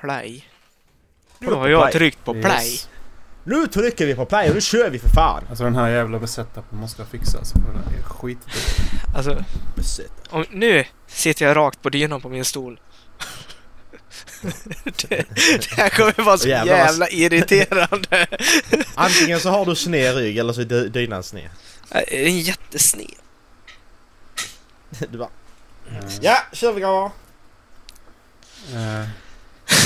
play. Nu Tryck har på jag play. tryckt på play. Yes. Nu trycker vi på play och nu kör vi för fan! Alltså den här jävla besettappen måste jag fixa alltså, för den är skit. Alltså, Besätt. om, nu sitter jag rakt på dynan på min stol. det, det här kommer vara så Jävlar vad- jävla irriterande. Antingen så har du sned rygg eller så är dy- dynan sned. Det är en jättesned. Du bara... Eh, Ja, kör vi grabbar! eh,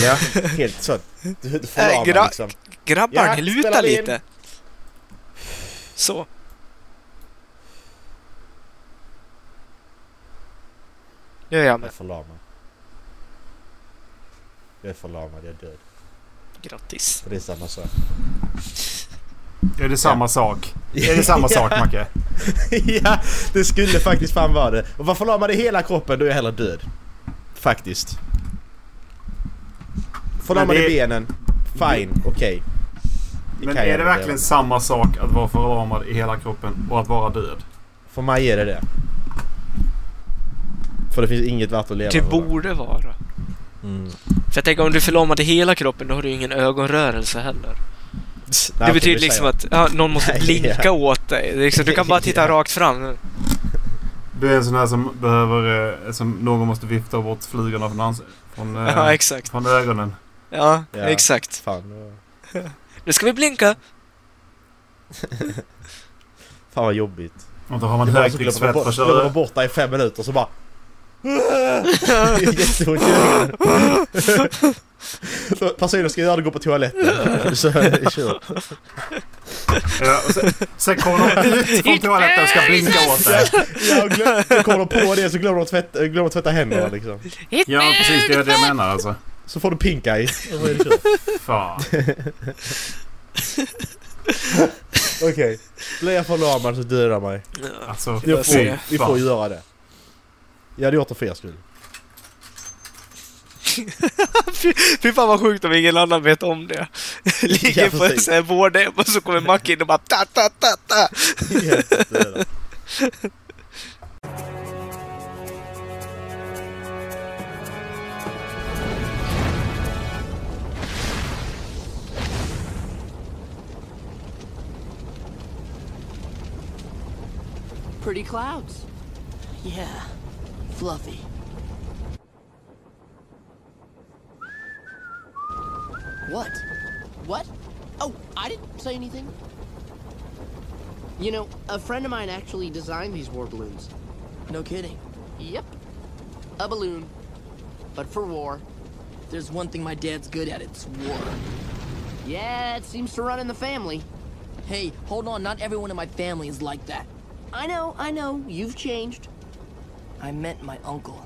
Ja, helt så. Du, du Äh, förlamar gra- liksom. Grabbar, Ja, ni lutar in? lite. Så. Nu är jag Jag är med. förlamad. Jag är förlamad, jag är död. Grattis. Och det är samma sak. är det samma sak? Är det samma sak Macke? ja, det skulle faktiskt fan vara det. Och var förlamad i hela kroppen, då är jag hellre död. Faktiskt. Förlamad Men det- i benen, fine, okej. Det Men är det verkligen med. samma sak att vara förlamad i hela kroppen och att vara död? För mig är det det. För det finns inget värt att leva Det för. borde vara. Mm. För jag tänker om du förlamade hela kroppen då har du ingen ögonrörelse heller. Nej, det betyder liksom att ja, någon måste Nej, blinka ja. åt dig. Det är Liksom, du kan bara titta Ja. rakt fram. Du är en sån här som behöver... eh, Som någon måste vifta bort flugorna från, från, eh, Ja, exakt. från ögonen. Ja, Ja. exakt. Fan, Nu ska vi blinka. fan vad jobbigt. Och då har man högtryckssvett bort, för glömmer att borta i fem minuter så bara... Jätteont i ögonen. Personen ska göra det gå på toaletten. Så kört. Ja, sen, sen kommer de ut från toaletten och ska blinka åt dig. Ja, glöm, då kommer de på det så glömmer de tvätta, glömmer de tvätta händerna liksom. Ja, precis. Det är det jag menar alltså. Så får du pink eye. Fan. Okej. Blir jag förlamad så dödar mig. Alltså, Jag får- se. vi får göra det. Jag hade gjort det för er skull. Fy, fan vad sjukt om ingen annan vet om det. Ligger på här vårdhem och så kommer Macke in och bara ta ta ta ta. Pretty clouds. Yeah, fluffy. What? What? Oh, I didn't say anything. You know, a friend of mine actually designed these war balloons. No kidding. Yep. A balloon. But for war. There's one thing my dad's good at, it's war. Yeah, it seems to run in the family. Hey, hold on, not everyone in my family is like that. I know, I know, you've changed. I meant my uncle.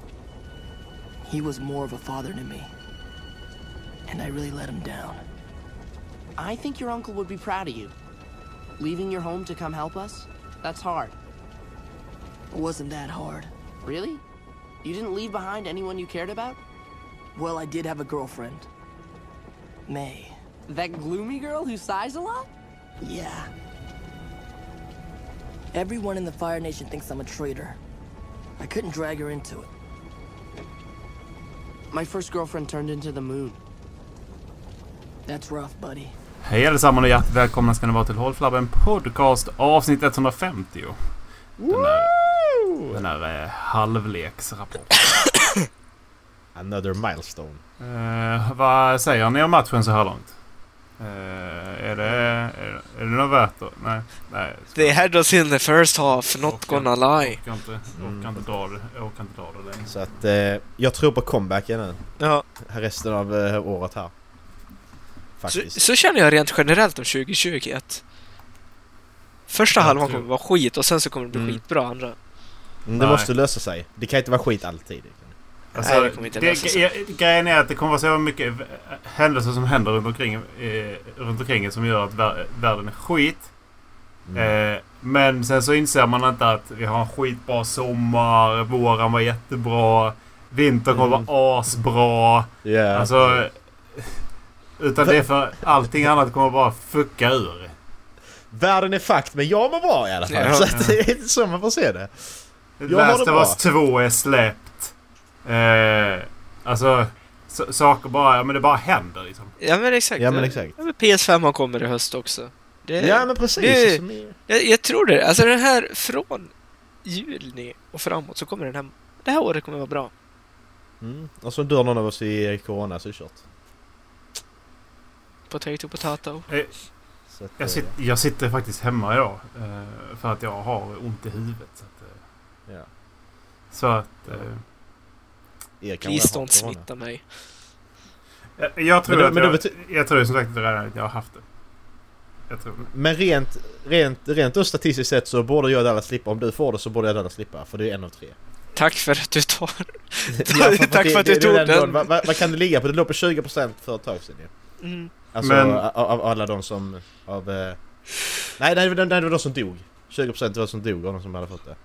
He was more of a father to me. And I really let him down. I think your uncle would be proud of you. Leaving your home to come help us? That's hard. It wasn't that hard. Really? You didn't leave behind anyone you cared about? Well, I did have a girlfriend. May. That gloomy girl who sighs a lot? Yeah. Everyone in the Fire Nation thinks I'm a traitor. I couldn't drag her into it. My first girlfriend turned into the moon. That's rough, buddy. Hej allesammans och hjärtligt välkomna ska ni vara till Håll Flabben Podcast avsnitt 150. Den här, den här eh, halvleksrapporten. Another milestone. Eh, vad säger ni om matchen så här långt? Eh, är, det, är, är det något värt att... Nej. nej They had us in the first half, not Orkar- gonna lie. Orkar inte, orkar inte dra det. Orkar inte dra det längre. Så att eh, jag tror på comebacken nu. Ja, Resten av eh, året här. så, Faktiskt. så känner jag rent generellt om 2020 att Första Jag halvan tror- kommer vara skit och sen så kommer det bli Mm. skitbra andra. Mm, det Nej. måste lösa sig. Det kan inte vara skit alltid. Alltså, Nej, det kommer inte lösa sig. Grejen är att det kommer vara så mycket händelser som händer runt omkring, eh, runt omkring som gör att vär, världen är skit. Mm. Eh, men sen så inser man inte att vi har en skitbra sommar, våren var jättebra, vintern kommer Mm. vara asbra. Ja. Alltså... Utan det är för allting annat kommer bara fucka ur. Världen är fucked men jag mår bra i alla fall. Ja. Så det är så man får se det. Last of. Us 2 är släppt. Eh, alltså... s- saker bara, ja men det bara händer liksom. Ja men exakt. Ja men exakt. Ja, men PS5 kommer i höst också. Det, Ja men precis. det- Som jag, jag tror det. Alltså den här från juni och framåt så kommer den här... Det här året kommer vara bra. Mm. Och så dör någon av oss i corona så är det kört. Potato, potato. Eh, att, Jag, eh, sit, jag sitter faktiskt hemma idag. eh, För att jag har ont i huvudet. Så att, eh, ja. så att eh, Erik Please don't smitta mig. jag, jag tror Men då- att men jag, jag tror som sagt att jag har haft det. Jag tror Men rent, rent, rent då statistiskt sett så borde jag och Dallas slippa. Om du får det så borde jag och Dallas slippa. För det är en av tre. Tack för att du tar... för Tack det- för att du tog den. Vad, vad, kan det ligga på? Det låg på 20% för ett tag sedan ju. Mm. Alltså Men- av, av alla de som... Av, eh, nej, nej, det, det var de som dog. 20% var de som dog av de som hade fått det.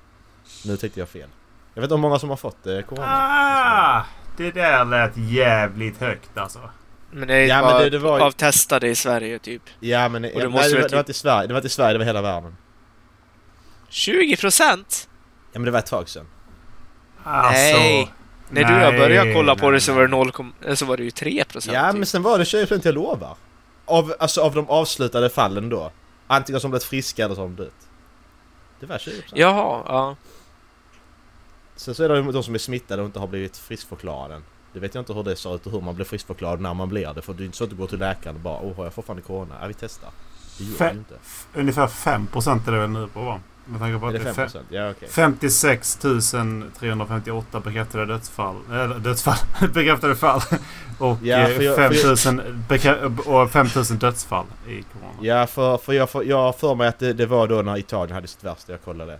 Nu tyckte jag fel. Jag vet inte hur många som har fått eh, corona. Ah! Det där lät jävligt högt alltså. Men det är Ja, men bara det- det var ju- avtestade i Sverige typ. Ja men... det Ja, måste nej, det, var, det var typ- inte i Sverige, det var inte i Sverige, det var hela världen. 20 procent? Ja men det var ett tag sedan. Alltså, Nej. När du och jag började nej, kolla på det så var det nej. 0, kom- eh, så var det ju 3 procent. Ja typ. men sen var det 20% jag lovar. Av, alltså av de avslutade fallen då. Antingen som blivit friska eller som dött. Det var 20%. Jaha, ja. Sen så är det de som är smittade och inte har blivit friskförklarade. Det vet jag inte hur det ser ut och hur man blir friskförklarad när man blir det. För det är inte så att du går till läkaren och bara åh har jag fortfarande corona? Ja vi testar. Det gör Fe- inte. Ungefär 5% är det väl nu på va? Med tanke på Är att det det är 5%? Ja okej. 56 358 bekräftade dödsfall. Eller dödsfall. bekräftade fall. Och Ja, eh, jag- för 5000 bekrä- och 5000 dödsfall i corona. Ja för, för jag, för, jag för mig att det, det var då när Italien hade sitt värsta, jag kollade.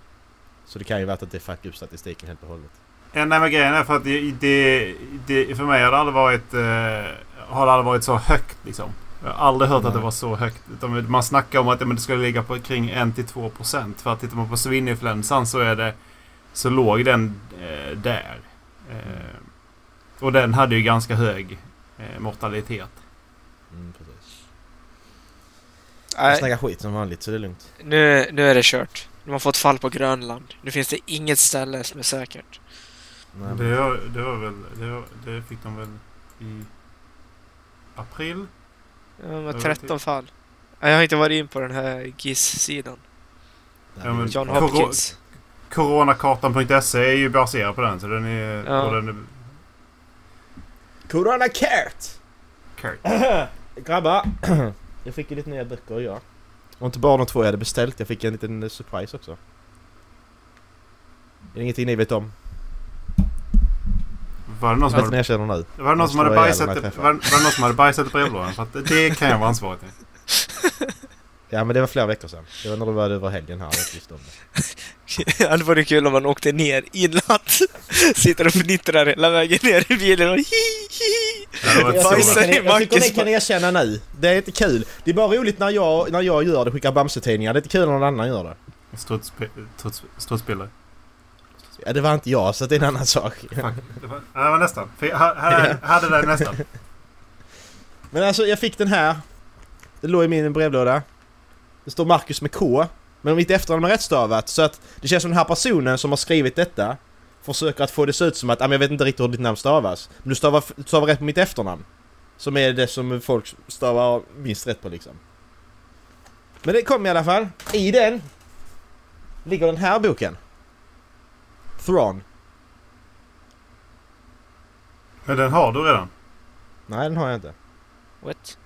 Så det kan ju vara att det fuckade upp statistiken helt och hållet. Ja, nej men grejen är för att det, det, det för mig har det aldrig varit, eh, har det aldrig varit så högt liksom. Jag har aldrig hört att det Nej. var så högt. Utan man snackar om att det skulle ligga på kring 1-2%. För att tittar man på svininfluensan så är det så låg den eh, där. Eh, och den hade ju ganska hög eh, mortalitet. Mm, precis. Jag Nej, snackar skit som vanligt så det är lugnt. nu, nu är det kört. De har fått fall på Grönland. Nu finns det inget ställe som är säkert. Nej, Det, var, det var väl, det, var, det fick de väl i april? Ja, De har Jag vet 13 fall. Jag har inte varit in på den här GIS-sidan. Ja, men- John Hopkins. Coronakartan.se är ju baserad på den så den är... Ja. Den är Corona Kurt! Kurt. Grabbar! jag fick ju lite nya böcker ja. Och inte bara de två jag hade beställt, jag fick en liten eh, surprise också. Är det ingenting ni vet om? Var det någon som Vet ni jag känner nu? Var det någon som hade bajsat, i- jag träffar. var, var det någon som hade bajsat i brevlådan? För att det kan jag vara ansvarig till. Ja men det var flera veckor sedan. Det var när det var över helgen här, visst om det. Det hade varit kul om man åkte ner i natt. Sitter och fnittrar hela vägen ner i bilen och hi. Det så Bajsar i jag tycker ni kan erkänna nu. Det är inte kul. Det är bara roligt när jag, när jag gör det, skickar Bamse-tidningar. Det är inte kul när någon annan gör det. Strutspe- struts- Strutsbilder. Ja, det var inte jag, så det är en annan sak. Fuck. Det var, ja, det var nästan. För jag ha- hade, hade den nästan. Men alltså, jag fick den här. Det låg i min brevlåda. Det står Marcus med K. Men mitt efternamn är rättstavat. Så att det känns som den här personen som har skrivit detta försöker att få det att se ut som att ah, men jag vet inte riktigt hur ditt namn stavas. Men du stavar, du stavar rätt på mitt efternamn. Som är det som folk stavar minst rätt på liksom. Men det kom i alla fall. I den ligger den här boken. Thrawn. Men den har du redan. Nej, den har jag inte. What?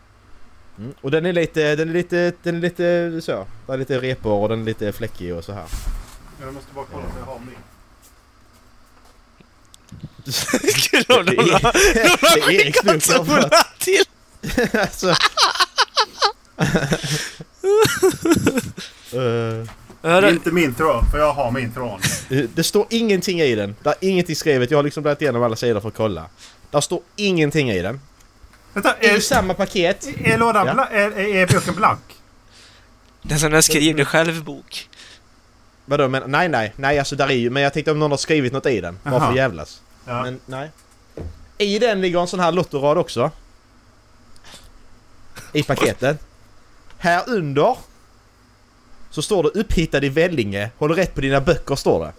Mm. Och den är lite, den är lite, den är lite så. Det är lite repor och den är lite fläckig och så här. Jag måste bara kolla om jag har min. Kul om Det någon är- har fått. samlat till. alltså. Eh, Det är inte min tråd, för jag har min tråd. det står ingenting i den. Det är ingenting skrivet. Jag har liksom bläddrat igenom alla sidor för att kolla. Det står ingenting i den. Vänta, I är, samma paket. är lådan Ja. bla- är, är, är boken blank? Det är som en skriven självbok. Vadå men nej nej. Nej alltså där är ju. Men jag tänkte om någon har skrivit något i den. Bara för jävlas. Ja. Men nej. I den ligger en sån här lottorad också. I paketet. Här under. Så står det upphittad i Vellinge. Håller rätt på dina böcker står det.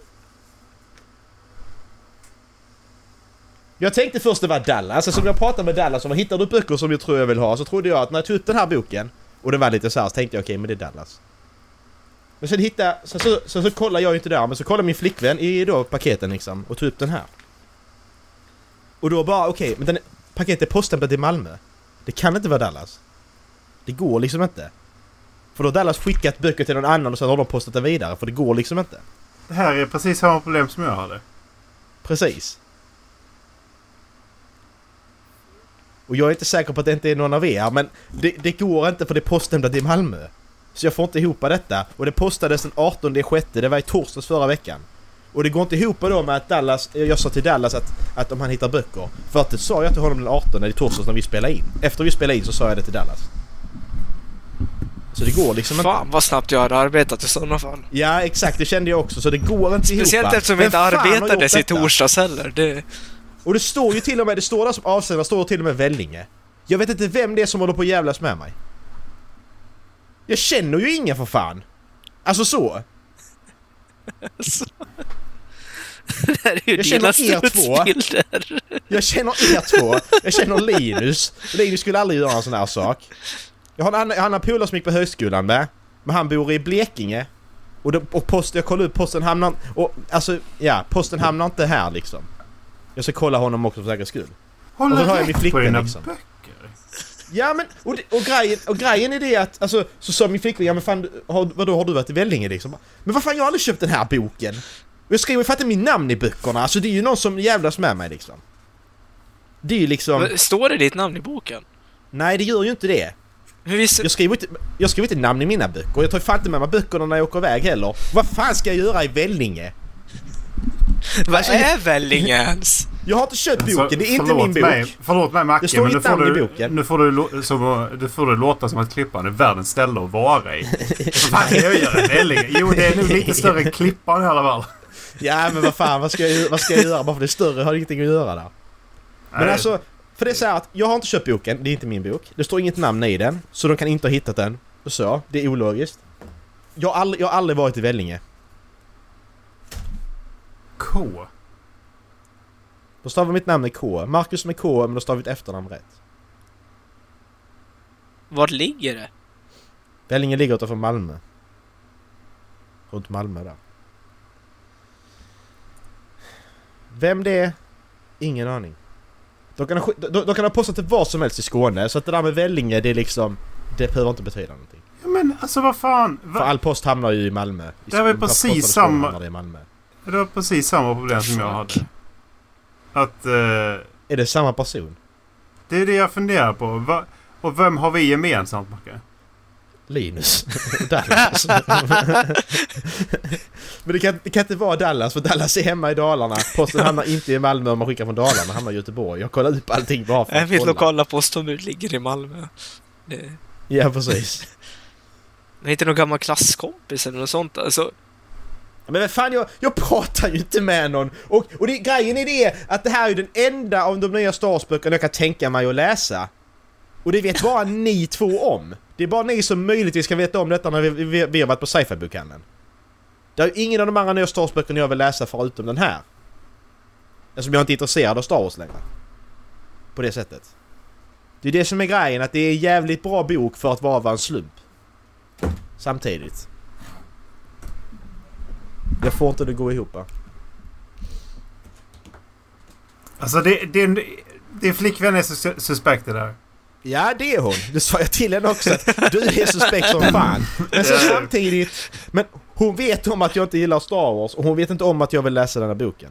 Jag tänkte först det var Dallas, alltså, som jag pratade med Dallas om, hittar du böcker som jag tror jag vill ha? Så trodde jag att när jag tog upp den här boken och det var lite så här, så tänkte jag okej men det är Dallas. Men sen hittade så, så, så, så kollade jag ju inte där, men så kollade min flickvän i då paketen liksom och tog upp den här. Och då bara okej, men den paketet är poststämplat i Malmö. Det kan inte vara Dallas. Det går liksom inte. För då har Dallas skickat böcker till någon annan och sen har de postat den vidare, för det går liksom inte. Det här är precis samma problem som jag hade. Precis. Och jag är inte säker på att det inte är någon av er, men det, det går inte för det är poststämplat i Malmö. Så jag får inte ihop detta. Och det postades den 18 6 det var i torsdags förra veckan. Och det går inte ihop då med att Dallas, jag sa till Dallas att, att om han hittar böcker. För att det sa jag till honom den 18 i torsdags när vi spelade in. Efter vi spelade in så sa jag det till Dallas. Så det går liksom inte. Fan vad snabbt jag hade arbetat i sådana fall. Ja exakt, det kände jag också. Så det går inte ihop. Speciellt eftersom vi inte arbetades i torsdags heller. Det... Och det står ju till och med, det står där som avsändare, står till och med Vellinge. Jag vet inte vem det är som håller på att jävlas med mig. Jag känner ju ingen för fan. Alltså så. Så. Det här är ju Jag känner er två. Jag känner er två. Jag känner Linus. Linus skulle aldrig göra en sån här sak. Jag har en annan, annan polare som gick på högskolan med. Men han bor i Blekinge. Och, det, och post, jag kollade upp posten hamnar... Och alltså, ja, posten hamnar inte här liksom. Jag ska kolla honom också för säkerhets skull. Håll Och så har jag min flickvän, liksom. böcker. Ja men, och, det- och, grejen, och grejen är det att, alltså, så sa min flickvän, ja men fan, har, vadå har du varit i Vellinge liksom? Men vad fan, jag har aldrig köpt den här boken! Och jag skriver ju är min namn i böckerna, alltså det är ju någon som jävlas med mig liksom. Det är ju liksom, Men Står det ditt namn i boken? nej det gör ju inte det. Hur visste... Jag skriver inte, jag skriver inte namn i mina böcker, jag tar ju fan inte med mig böckerna när jag åker iväg heller. Vad fan ska jag göra i Vellinge? Vad alltså, är Vellinge ens? Jag har inte köpt boken, Alltså, det är inte min bok. Mig, förlåt mig Macke, Det står men nu får, namn i du, boken. nu, får du, som, du får det låta som att Klippan är världens ställe att vara i. Vad fan jag i Vellinge? Jo, det är nog lite större än Klippan i alla fall. Ja men vad fan, vad ska jag, vad ska jag göra? Bara för det är större har det ingenting att göra där. Men Nej, alltså, för det är så här att jag har inte köpt boken, det är inte min bok. Det står inget namn i den, så de kan inte ha hittat den. Så, det är ologiskt. Jag har aldrig, jag har aldrig varit i Vellinge. K. Då stavar mitt namn med K. Marcus med K, men då stavar vi ett efternamn rätt. Vart ligger det? Vellinge ligger utanför Malmö. Runt Malmö där. Vem det är? Ingen aning. De kan, ha, de, de kan ha postat det var som helst i Skåne, så att det där med Vellinge, det är liksom... Det behöver inte betyda någonting. Ja, men alltså vad fan. För Va? all post hamnar ju i Malmö. I Det är väl precis samma- i Malmö. Det var precis samma problem som jag hade. Att... eh, Är det samma person? det är det jag funderar på. Va, och vem har vi gemensamt, Macke? Linus. Dallas. Men det kan, det kan inte vara Dallas, för Dallas är hemma i Dalarna. Posten hamnar inte i Malmö om man skickar från Dalarna, hamnar i Göteborg. Jag kollar upp allting bara för att kolla. lokala postombud ligger i Malmö. Det... Ja, precis. Men inte någon gammal klasskompis eller något sånt alltså. Men vad fan, jag, jag pratar ju inte med någon. Och, och det, grejen är det att det här är ju den enda av de nya Star Wars-böckerna jag kan tänka mig att läsa. Och det vet bara ni två om. Det är bara ni som möjligtvis kan veta om detta när vi, vi, vi har varit på sci-fi-bokhandeln. Det är ingen av de andra nya Star Wars-böckerna jag vill läsa förutom den här. Eftersom jag inte är intresserad av Star Wars längre. På det sättet. Det är det som är grejen, att det är en jävligt bra bok för att vara en slump. Samtidigt. Jag får inte det gå ihop. Alltså det, det, din flickvän är sus- suspekt det där. Ja, det är hon. Det sa jag till henne också att du är suspekt som fan. Men sen samtidigt... Men hon vet om att jag inte gillar Star Wars och hon vet inte om att jag vill läsa den här boken.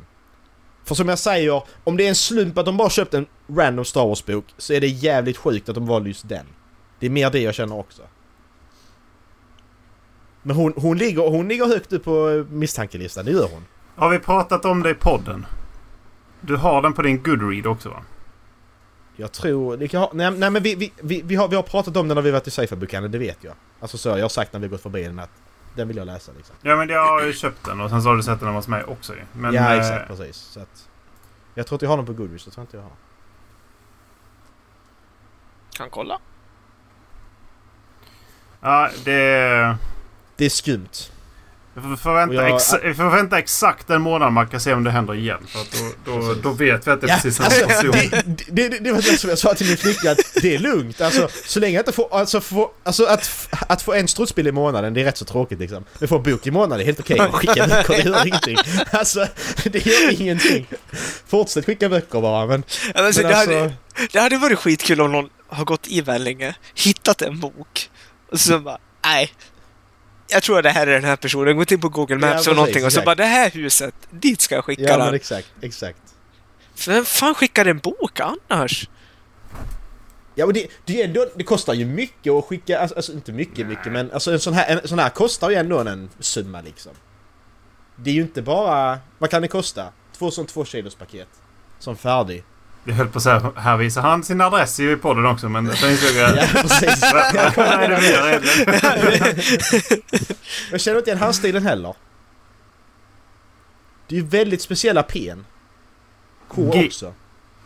För som jag säger, om det är en slump att de bara köpt en random Star Wars-bok så är det jävligt sjukt att de valde just den. Det är mer det jag känner också. Men hon, hon, ligger, hon ligger högt upp på misstankelistan, det gör hon. Har vi pratat om det i podden? Du har den på din Goodread också va? Jag tror... Det kan ha, nej, nej men vi, vi, vi, vi, har, vi har pratat om den när vi varit i Sci-Fi-bokhandeln, det vet jag. Alltså så, jag har sagt när vi gått förbi den att den vill jag läsa liksom. Ja men jag har ju köpt den och sen så har du sett den hos mig också ju. Men, ja eh, exakt, precis. Så att, jag tror att jag har den på Goodreads, det tror jag inte jag har. Kan kolla. Ja, det... Det är skumt. Vi får, vänta jag- exa- vi får vänta exakt en månad man kan se om det händer igen. För att då, då, då vet vi att det är Ja, precis samma alltså, person. det, det, det, det var det som jag sa till min flickvän, att det är lugnt. Alltså, så länge jag inte får... Alltså, få, alltså att, att få en strutsbild i månaden, det är rätt så tråkigt liksom. Men få en bok i månaden är helt okej. Okay. Skicka böcker, det gör ingenting. Alltså, det gör ingenting. Fortsätt skicka böcker bara, men... Ja, men men det, alltså, hade, det hade varit skitkul om någon har gått i Vellinge, hittat en bok och så bara, nej. Jag tror att det här är den här personen. Gått in på Google Ja, Maps precis, och någonting och så exakt. bara, det här huset, dit ska jag skicka ja, den. exakt, exakt. För vem fan skickar en bok annars? Ja men det, det, ändå, det kostar ju mycket att skicka, alltså, alltså inte mycket mycket men alltså en sån, här, en sån här kostar ju ändå en summa liksom. Det är ju inte bara, vad kan det kosta? Två som två kilos paket. Som färdig. Jag höll på att säga, här visar han sin adress i podden också men sen insåg jag... Ja precis. Va- va- vad är det mer egentligen? Jag känner inte igen handstilen heller. Det är ju väldigt speciella pen. K G- också.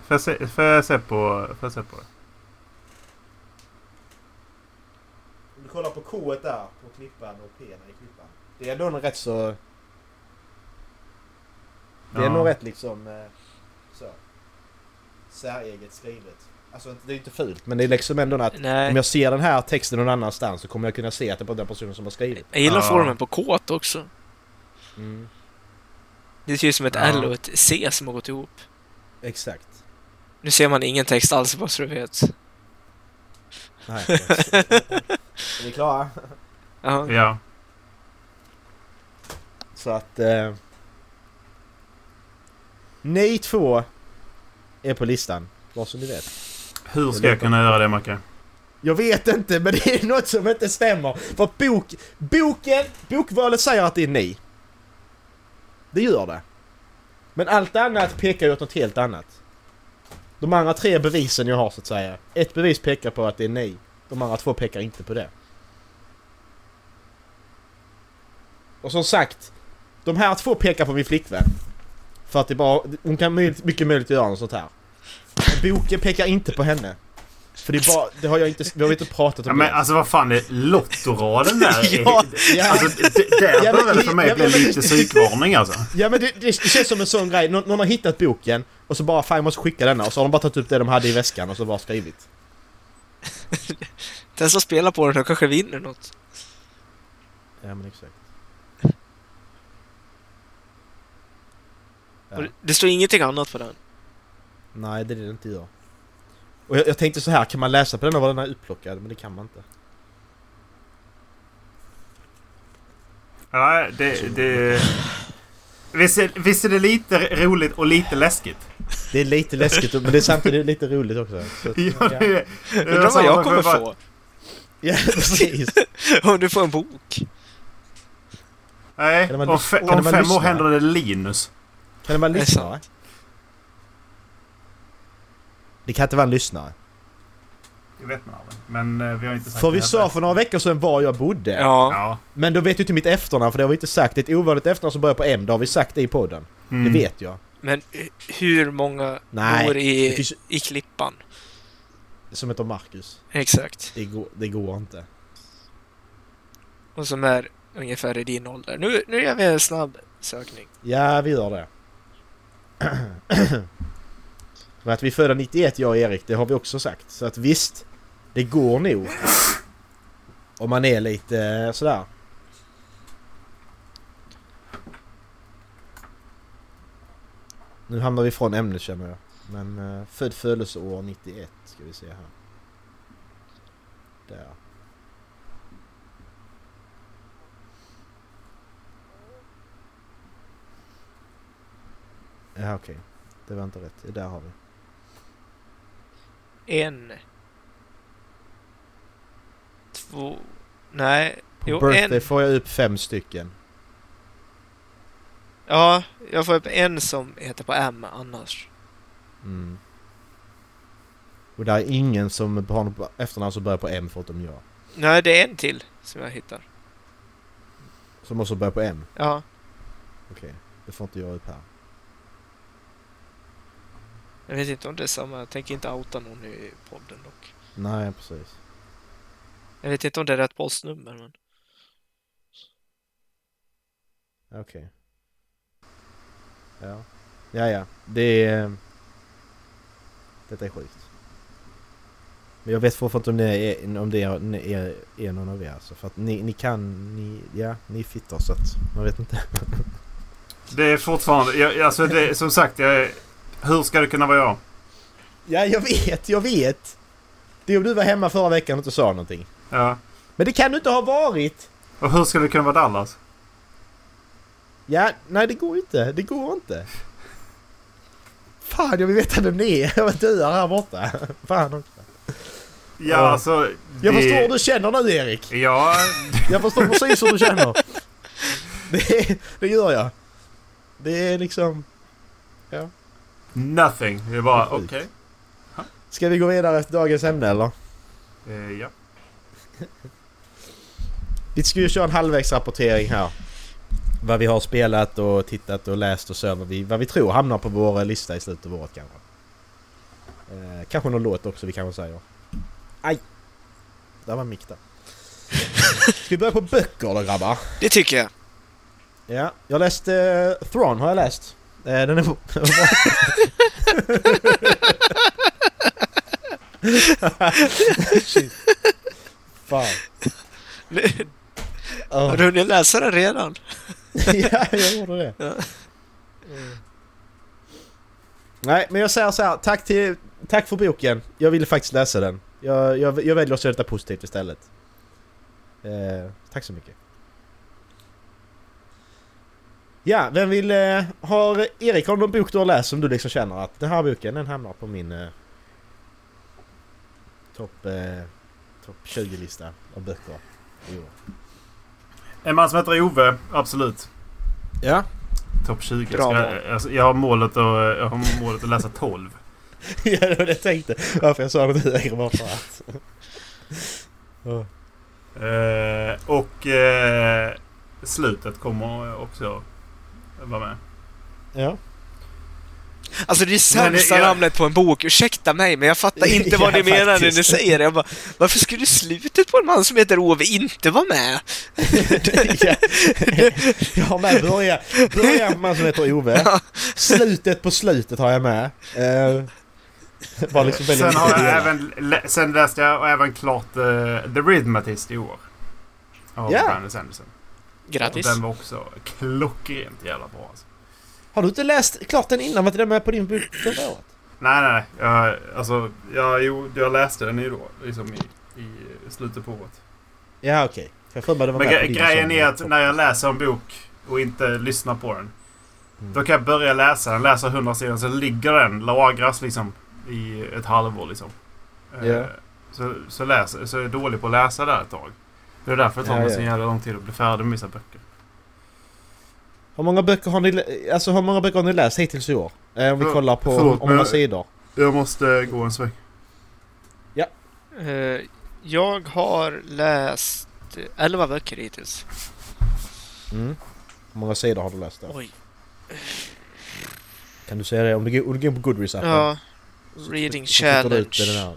Får jag se, får jag se på, får jag se på det? Om du kollar på K där, på klippan och P i klippan. Det är ändå en rätt så... Det är Ja. nog rätt liksom... eh. Säreget skrivet. Alltså det är inte fult men det är liksom ändå att om Nej. jag ser den här texten någon annanstans så kommer jag kunna se att det är på den personen som har skrivit. Jag gillar Ja. formen på K också. Mm. Det ser ut som ett Ja. L och ett C som har gått ihop. Exakt. Nu ser man ingen text alls bara så du vet. Nej, är vi klara? Ja. Ja. Så att... Eh, ni två är på listan. Vad som ni vet. Hur ska jag kunna göra det Macke? Jag vet inte men det är något som inte stämmer. För bok, boken, bokvalet säger att det är ni. Det gör det. Men allt annat pekar ju åt något helt annat. De andra tre bevisen jag har så att säga. Ett bevis pekar på att det är ni. De andra två pekar inte på det. Och som sagt. De här två pekar på min flickvän. För att det bara, hon kan möjligt, mycket möjligt göra något sånt här. Men boken pekar inte på henne. För det är bara, det har jag inte, vi har inte pratat Ja, om men det. alltså vad fan är Lottoraden där? Ja, ja. Alltså d- där Ja, men- börjar det för mig ja, bli men- lite psykvarning alltså. Ja men det, det känns som en sån grej, Nå, någon har hittat boken och så bara fan jag måste skicka denna och så har de bara tagit upp det de hade i väskan och så bara skrivit. Den som spelar på den kanske vinner något. Ja men exakt. Ja. Och Det står ingenting annat på den. Nej det är det inte gör. Och jag, jag tänkte så här, kan man läsa på den och var den är upplockad? Men det kan man inte. Ja, det... det... Visst, är, visst är det lite roligt och lite läskigt? Det är lite läskigt men det är samtidigt lite roligt också. Så, Ja, det, det, det Undrar vad jag kommer få. Ja precis. Om du får en bok. Nej, om, fe, fem år händer det Linus. Kan det vara en Det lyssnare? Det kan inte vara en lyssnare. Det vet man aldrig. Men eh, vi har inte sagt För det vi sa för några veckor sedan var jag bodde. Ja. Men då vet du inte mitt efternamn för det har vi inte sagt. Det är ett ovanligt efternamn som börjar på M. Det har vi sagt det i podden. Mm. Det vet jag. Men hu- hur många Nej, bor Det i, finns i Klippan? som heter Marcus. Exakt. Det går, det går inte. Och som är ungefär i din ålder. Nu, nu gör vi en snabb sökning. Ja, vi gör det. Men att vi är födda 91 jag och Erik, det har vi också sagt. Så att visst, det går nog. Om man är lite eh, sådär. Nu hamnar vi från ämnet känner jag. Men eh, född födelseår 91 ska vi se här. Där. Ja okej. Det var inte rätt. Där har vi. En. Två. Nej. På Jo, birthday en. får jag upp fem stycken. Ja, jag får upp en som heter på M annars. Mm. Och det är ingen som har något efternamn som börjar på M förutom jag. Nej, det är en till som jag hittar. Som också börjar på M. Ja. Okej. Det får inte jag upp här. Jag vet inte om det är samma. Jag tänker inte outa någon i podden dock. Nej precis. Jag vet inte om det är rätt postnummer men... Okej. Ja. Ja, ja. Det är... Detta är sjukt. Men jag vet fortfarande inte om det är, om det är, är, är någon av er alltså. För att ni, ni kan, ni, ja, ni är fittor så att man vet inte. Det är fortfarande... Jag, alltså det, som sagt, jag, hur ska det kunna vara jag? Ja, jag vet, jag vet! Det är om du var hemma förra veckan och inte sa någonting. Ja. Men det kan du inte ha varit! Och hur ska det kunna vara Dallas? Ja, nej det går inte. Det går inte. Fan, jag vill veta vem det är. Jag dör här borta. Fan också. Ja, Ja. alltså... Jag det- förstår hur du känner nu Erik. Ja, Jag förstår precis hur du känner. Det, det gör jag. Det är liksom... nothing. Det är bara okej. Ska vi gå vidare efter dagens ämne eller? Eh, ja. Vi ska ju köra en halvvägsrapportering här. Vad vi har spelat och tittat och läst och så. Vad vi, vad vi tror hamnar på vår lista i slutet av året kanske. Eh, kanske någon låt också vi kanske säger. Aj! Där var mick där. Ska vi börja på böcker då grabbar? Det tycker jag. Ja, jag läste uh, Thrawn har jag läst. Eh, den är. Shit. Fan. Har du hunnit läsa den redan? ja, jag gjorde det. Ja. Mm. Nej, men jag säger så här. Tack, till, tack för boken. Jag ville faktiskt läsa den. Jag, jag, jag väljer att se detta positivt istället. Eh, tack så mycket. Ja, vem vill... Eh, har Erik, har du någon bok du har läst som du liksom känner att den här boken den hamnar på min eh, topp eh, top 20-lista av böcker år? En man som heter Ove, absolut. Ja. Topp 20. Bra jag, alltså, jag, har målet att, jag har målet att läsa 12. ja, det var det jag tänkte. Varför jag sa det högre bara för att. Ja. Eh, och eh, slutet kommer också vara med. Ja. Alltså det är Men sämsta jag- namnet på en bok, ursäkta mig men jag fattar inte vad Ja, ni menar när ni säger det. Jag bara, varför skulle slutet på en man som heter Ove inte vara med? ja. Jag har med början, början på man som heter Ove. Slutet på slutet har jag med. Uh, var liksom Sen, har jag även, sen läste jag även klart eh, The Rhythmatist i år. Av Ja. Brandon Sanderson. Och Grattis. den var också klockrent jävla bra alltså. Har du inte läst klart den innan? Var inte den med på din bok förra året? Nej, nej, nej. Jag, alltså, jag, jo, jag läste den ju då. Liksom i, i slutet på året. Ja okej. För Jag för mig det var Men med på gre- grejen är att när jag läser en bok och inte lyssnar på den. Mm. Då kan jag börja läsa den, läsa 100 sidor, så ligger den, lagras liksom i ett halvår liksom. Ja. Så, så, läs, så är jag dålig på att läsa där ett tag. Det är därför det tar Ja, mig ja. så jävla lång tid att bli färdig med vissa böcker. Hur många böcker har ni, alltså hur många böcker har ni läst hittills i år? Eh, om vi kollar på förlåt, om sidor. Jag måste gå en sväng. Eh, jag har läst 11 böcker hittills. Mm. Hur många sidor har du läst då? Oj. Kan du säga det? Om du går, om du går in på Goodreads-appen. Ja. så Reading så challenge. den här. Så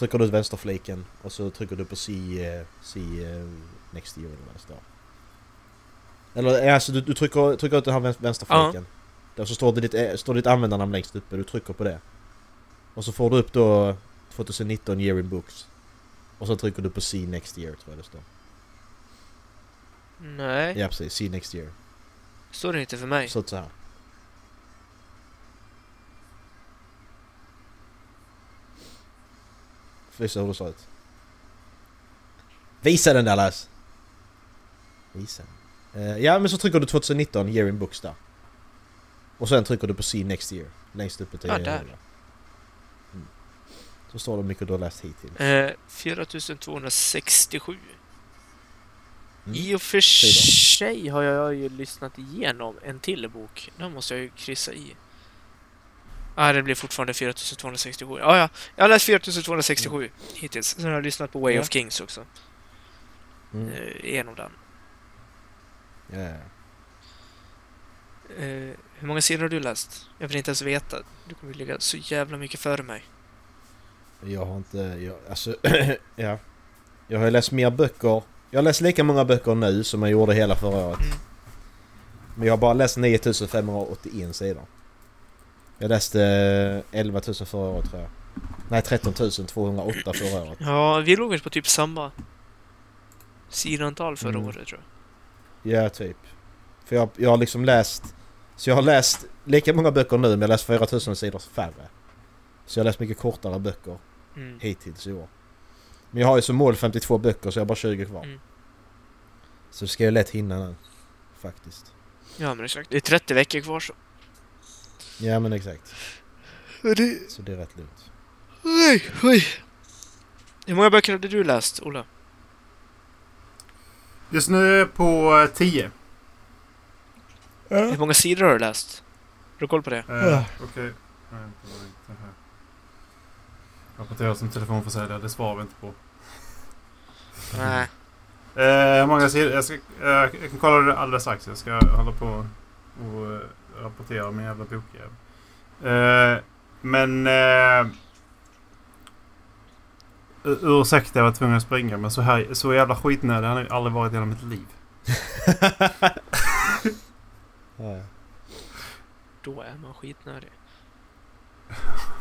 trycker du ut vänsterfliken och så trycker du på see, see next year eller vad det står. Eller alltså du, du trycker, trycker ut den här vän- vänsterfliken. Där så står det ditt, eh, står ditt användarnamn längst uppe, du trycker på det. Och så får du upp då 2019 year in books. Och så trycker du på see next year tror jag det står. Nej, Ja precis, see next year. står det inte för mig. Så så här. Visa hur det ser ut. Visa den Dallas! Visa den. Eh, ja men så trycker du 2019 year in books där. Och sen trycker du på see next year. Längst uppe till Ja, där. Mm. Så står det hur mycket du har läst hittills. Eh, 4267. Mm. I och för sig har jag ju lyssnat igenom en till bok. Den måste jag ju kryssa i. Ah, det blir fortfarande 4267. Ja, ja. Jag har läst 4267 hittills. Sen har jag lyssnat på Way Ja. of Kings också. Mm. Eh, igenom den. Ja, ja. Eh, hur många sidor har du läst? Jag vill inte ens veta. Du kommer ligga så jävla mycket före mig. Jag har inte... Jag, alltså, ja. Jag har läst mer böcker. Jag har läst lika många böcker nu som jag gjorde hela förra året. Mm. Men jag har bara läst 9581 sidor. Jag läste eh, 11 000 förra året tror jag. Nej 13 208 förra året. Ja, vi låg väl på typ samma sidantal förra Mm. året tror jag. Ja, typ. För jag, jag har liksom läst... Så jag har läst lika många böcker nu men jag har läst 4000 sidor färre. Så jag har läst mycket kortare böcker Mm. hittills i år. Men jag har ju som mål 52 böcker så jag har bara 20 kvar. Mm. Så det ska jag lätt hinna nu. Faktiskt. Ja, men exakt. Det är 30 veckor kvar så. Ja men exakt. Det... Så det är rätt lugnt. Oj, oj. Hur många böcker hade du läst, Ola? Just nu är jag på eh, 10. Hur många sidor har du läst? Har du koll på det? Eh, Ja. Okej. Här. Rapporterar som telefonförsäljare, det svarar vi inte på. Nej. Eh, hur många sidor? Jag, ska, eh, jag kan kolla det alldeles strax. Jag ska hålla på och rapportera om min jävla bokjävel. Eh, men... Ur- ursäkta, jag var tvungen att springa. Men så, här, så jävla skitnödig har jag aldrig varit i hela mitt liv. Ja. Då är man skitnödig.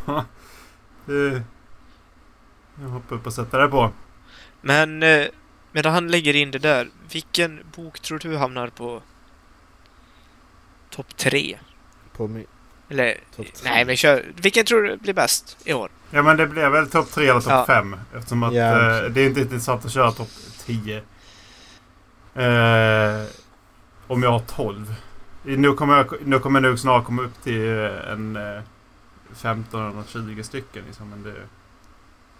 Eh, jag hoppar upp och sätter det på. Men eh, medan han lägger in det där, vilken bok tror du hamnar på topp tre? På min... Eller, tre. nej men kör. Vilken tror du blir bäst i år? Ja men det blev väl topp 3 eller topp Ja. 5. Eftersom att Ja. eh, det är inte intressant att köra topp 10. Eh, om jag har 12. Nu kommer jag, nu kommer jag nog snart komma upp till eh, en eh, 15 eller 20 stycken liksom. Men det...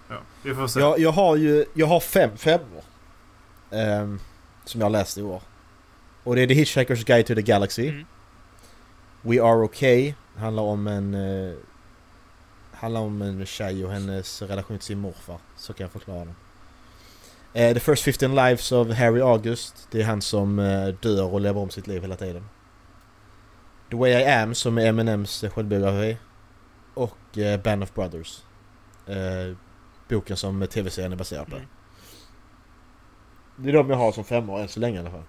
Ja, vi får se. Jag, jag har ju, jag har fem femmor. ehm, som jag har läst i år. Och det är The Hitchhiker's Guide to the Galaxy. Mm. We Are Okay. Handlar om en... Uh, handlar om en tjej och hennes relation till sin morfar. Så kan jag förklara den. Eh, the First 15 Lives of Harry August. Det är han som eh, dör och lever om sitt liv hela tiden. The Way I Am som är Eminems självbiografi. Och eh, Band of Brothers. Eh, boken som tv-serien är baserad på. Mm. Det är de jag har som femmor än så länge i alla fall.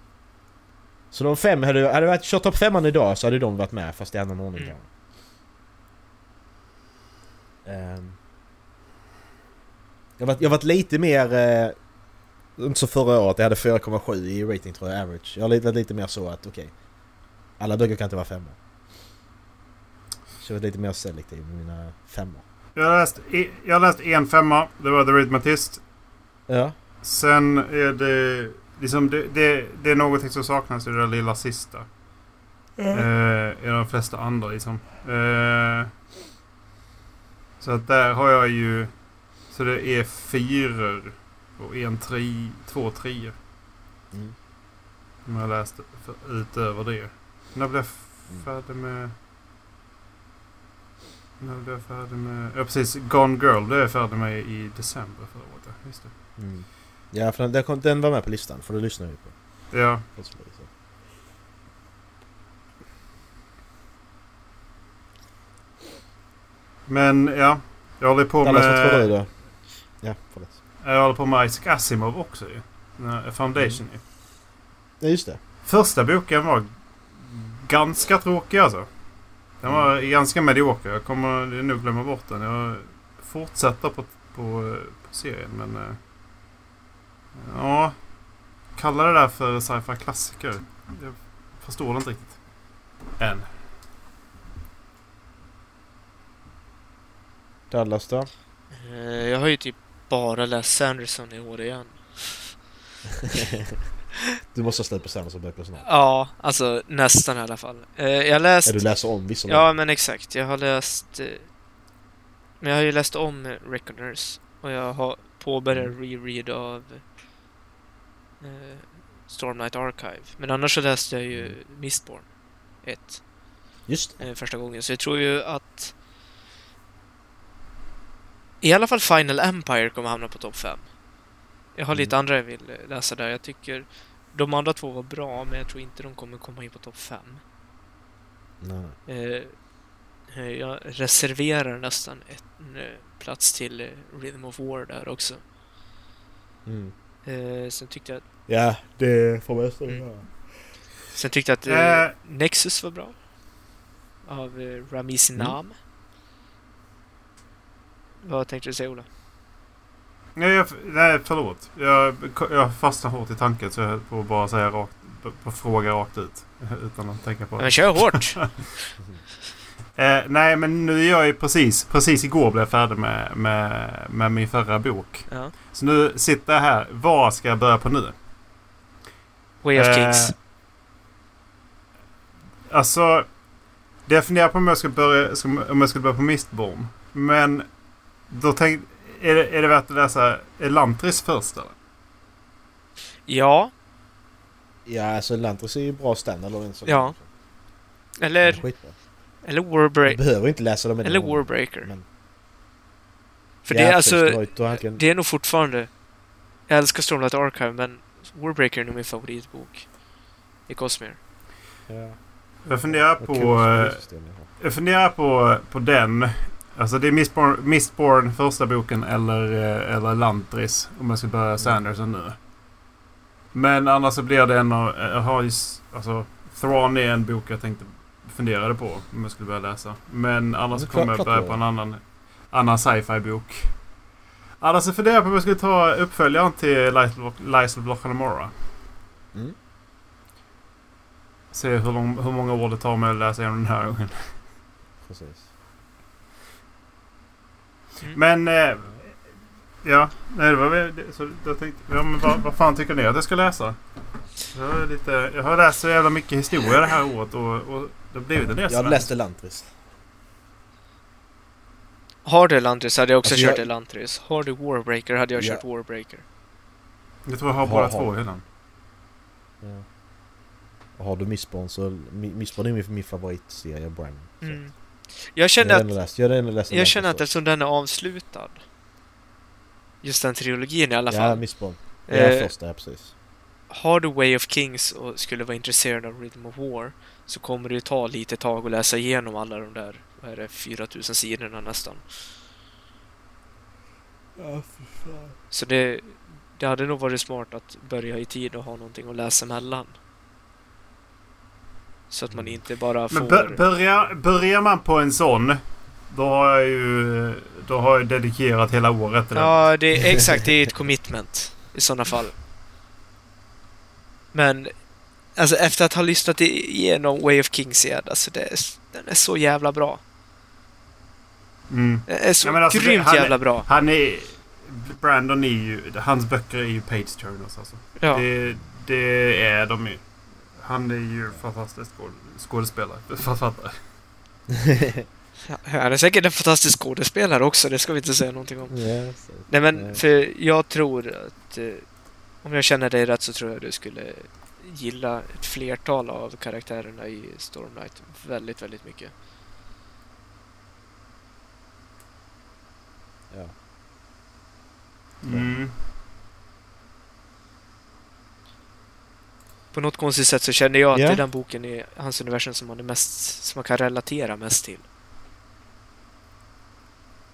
Så de fem, hade, hade det varit kört topp femman idag så hade de varit med fast i annan ordning Mm. Ehm. jag, har varit, jag varit lite mer... Eh, inte så förra året, jag hade 4,7 i rating tror jag, average. Jag har varit lite mer så att okej. alla böcker kan inte vara femmor. Så jag var lite mer selektiv med mina femmor. Jag, har läst, i- jag har läst en femma. Det var The Rhythmatist. Ja. Sen är det... Liksom det, det, det är någonting som saknas i det där lilla sista. Eh, I de flesta andra liksom. Eh, så att där har jag ju... Så det är fyror och en tre, två treor. Mm. Som jag har läst för, utöver det. När blev jag Mm. färdig med... När blev jag färdig med... Ja precis, Gone Girl blev jag färdig med i december förra året. Just det. Mm. Ja, för den, kom- den var med på listan, för det lyssnar vi på. Ja. Men ja. Jag håller på med... då? Ja, förlåt. Jag håller på med Isaac Asimov också ju. Foundation ju. Ja, just det. Första boken var ganska tråkig alltså. Den var ganska medioker. Jag kommer nog glömma bort den. Jag fortsätter på, på, på serien men... Ja. Kalla det där för sci-fi klassiker. Jag förstår det inte riktigt. Än. Dallas då? Eh, Jag har ju typ bara läst Sanderson i år igen. du måste ha slut på Sanderson böcker snart. Ja, alltså nästan i alla fall. Eh, Jag har Ja, läst... du läser om vissa Ja, men exakt. Jag har läst... eh, Men jag har ju läst om Reckoners. Och jag har påbörjat Mm. reread av eh, Stormlight Archive. Men annars så läste jag ju Mm. Mistborn 1 Just det. eh, första gången. Så jag tror ju att i alla fall Final Empire kommer hamna på topp 5. Jag har lite Mm. andra jag vill eh, läsa där. Jag tycker de andra två var bra, men jag tror inte de kommer komma in på topp 5. Nej. Eh, jag reserverar nästan en plats till Rhythm of War där också. Mm. Eh, sen tyckte jag att Ja, det får man Mm. göra. Sen tyckte jag att Eh. Nexus var bra. Av eh, Ramiz Mm. Nam. Vad tänkte du säga Ola? Nej, jag, nej förlåt. Jag, jag fastnade hårt i tanken så jag höll på att bara säga rakt, på fråga rakt ut. Utan att tänka på det. Men kör hårt! Eh, nej, men nu är jag ju precis, precis igår blev jag färdig med, med, med min förra bok. ja. Så nu sitter jag här. Vad ska jag börja på nu? Way of Eh, Kings. Alltså, det jag funderar på om jag ska börja, om jag ska börja på Mistborn. Men då tänk, är, det, är det värt att läsa Elantris först eller? Ja, Ja, alltså Lantris är ju bra standard eller en sån. Ja. Eller, eller Du Warbreaker. behöver inte läsa dem Eller Warbreaker. Men, För ja, det är alltså, du du det är nog fortfarande... Jag älskar Stormlight Archive men Warbreaker är nog min favoritbok. I Cosmere. Ja, Jag funderar på... eh, jag. Jag funderar på, på den. Alltså det är Mistborn, Mistborn första boken eller, eh, eller Lantris. Om jag ska börja Sanderson nu. Men annars så blir det en av... Jag har ju... Alltså Thrawn är en bok jag tänkte funderade på om jag skulle börja läsa. Men annars kommer jag börja på en annan, annan sci-fi bok. Annars så funderar jag på om jag skulle ta uppföljaren till Lies of Loch Namora. Mm. Se hur, lång, hur många år det tar mig att läsa igenom den här gången. Precis. Men... Eh, ja, nej, det var väl... det- Så jag tänkte, ja, men vad, vad fan tycker ni att jag ska läsa? Jag har, lite, jag har läst så jävla mycket historia det här året och, och det har blivit en del Jag läste Lantris. Har du Elantris hade jag också Alltså, kört jag- Elantris. Har du Warbreaker hade jag Ja. kört Warbreaker. Jag tror jag har ha. två i hyllan. Ja. Har du Mistborn så... Mi- Mistborn är min, min favoritserie, Bram. Mm. Jag Jag känner har att, läst, jag läst jag känner att eftersom den är avslutad. Just den trilogin i alla Ja, fall. Mistborn. Ja, eh, första, ja precis. har du Way of Kings och skulle vara intresserad av Rhythm of War så kommer det ju ta lite tag att läsa igenom alla de där, vad är det, 4000 sidorna nästan. Ja, fy fan. Så det, det hade nog varit smart att börja i tid och ha någonting att läsa mellan. Så att man inte bara får... Men bör, börjar, börjar man på en sån då har jag ju då har jag dedikerat hela året till. Ja, det är exakt. Det är ett commitment i sådana fall. Men alltså efter att ha lyssnat igenom Way of Kings igen, alltså det den är så jävla bra. Mm. Den är så Ja, men alltså, det- grymt han jävla bra. Han är... Brandon är ju... Hans böcker är ju page turners alltså. Ja. Det, det är de ju. Han är ju fantastisk skåd- skådespelare. Författare. Ja, Han är säkert en fantastisk skådespelare också, det ska vi inte säga någonting om. Så. Nej men, för jag tror att eh, om jag känner dig rätt så tror jag du skulle gilla ett flertal av karaktärerna i Stormlight väldigt, väldigt mycket. Ja. Mm. På något konstigt sätt så känner jag att Ja. det är den boken i hans universum som man, är mest, som man kan relatera mest till.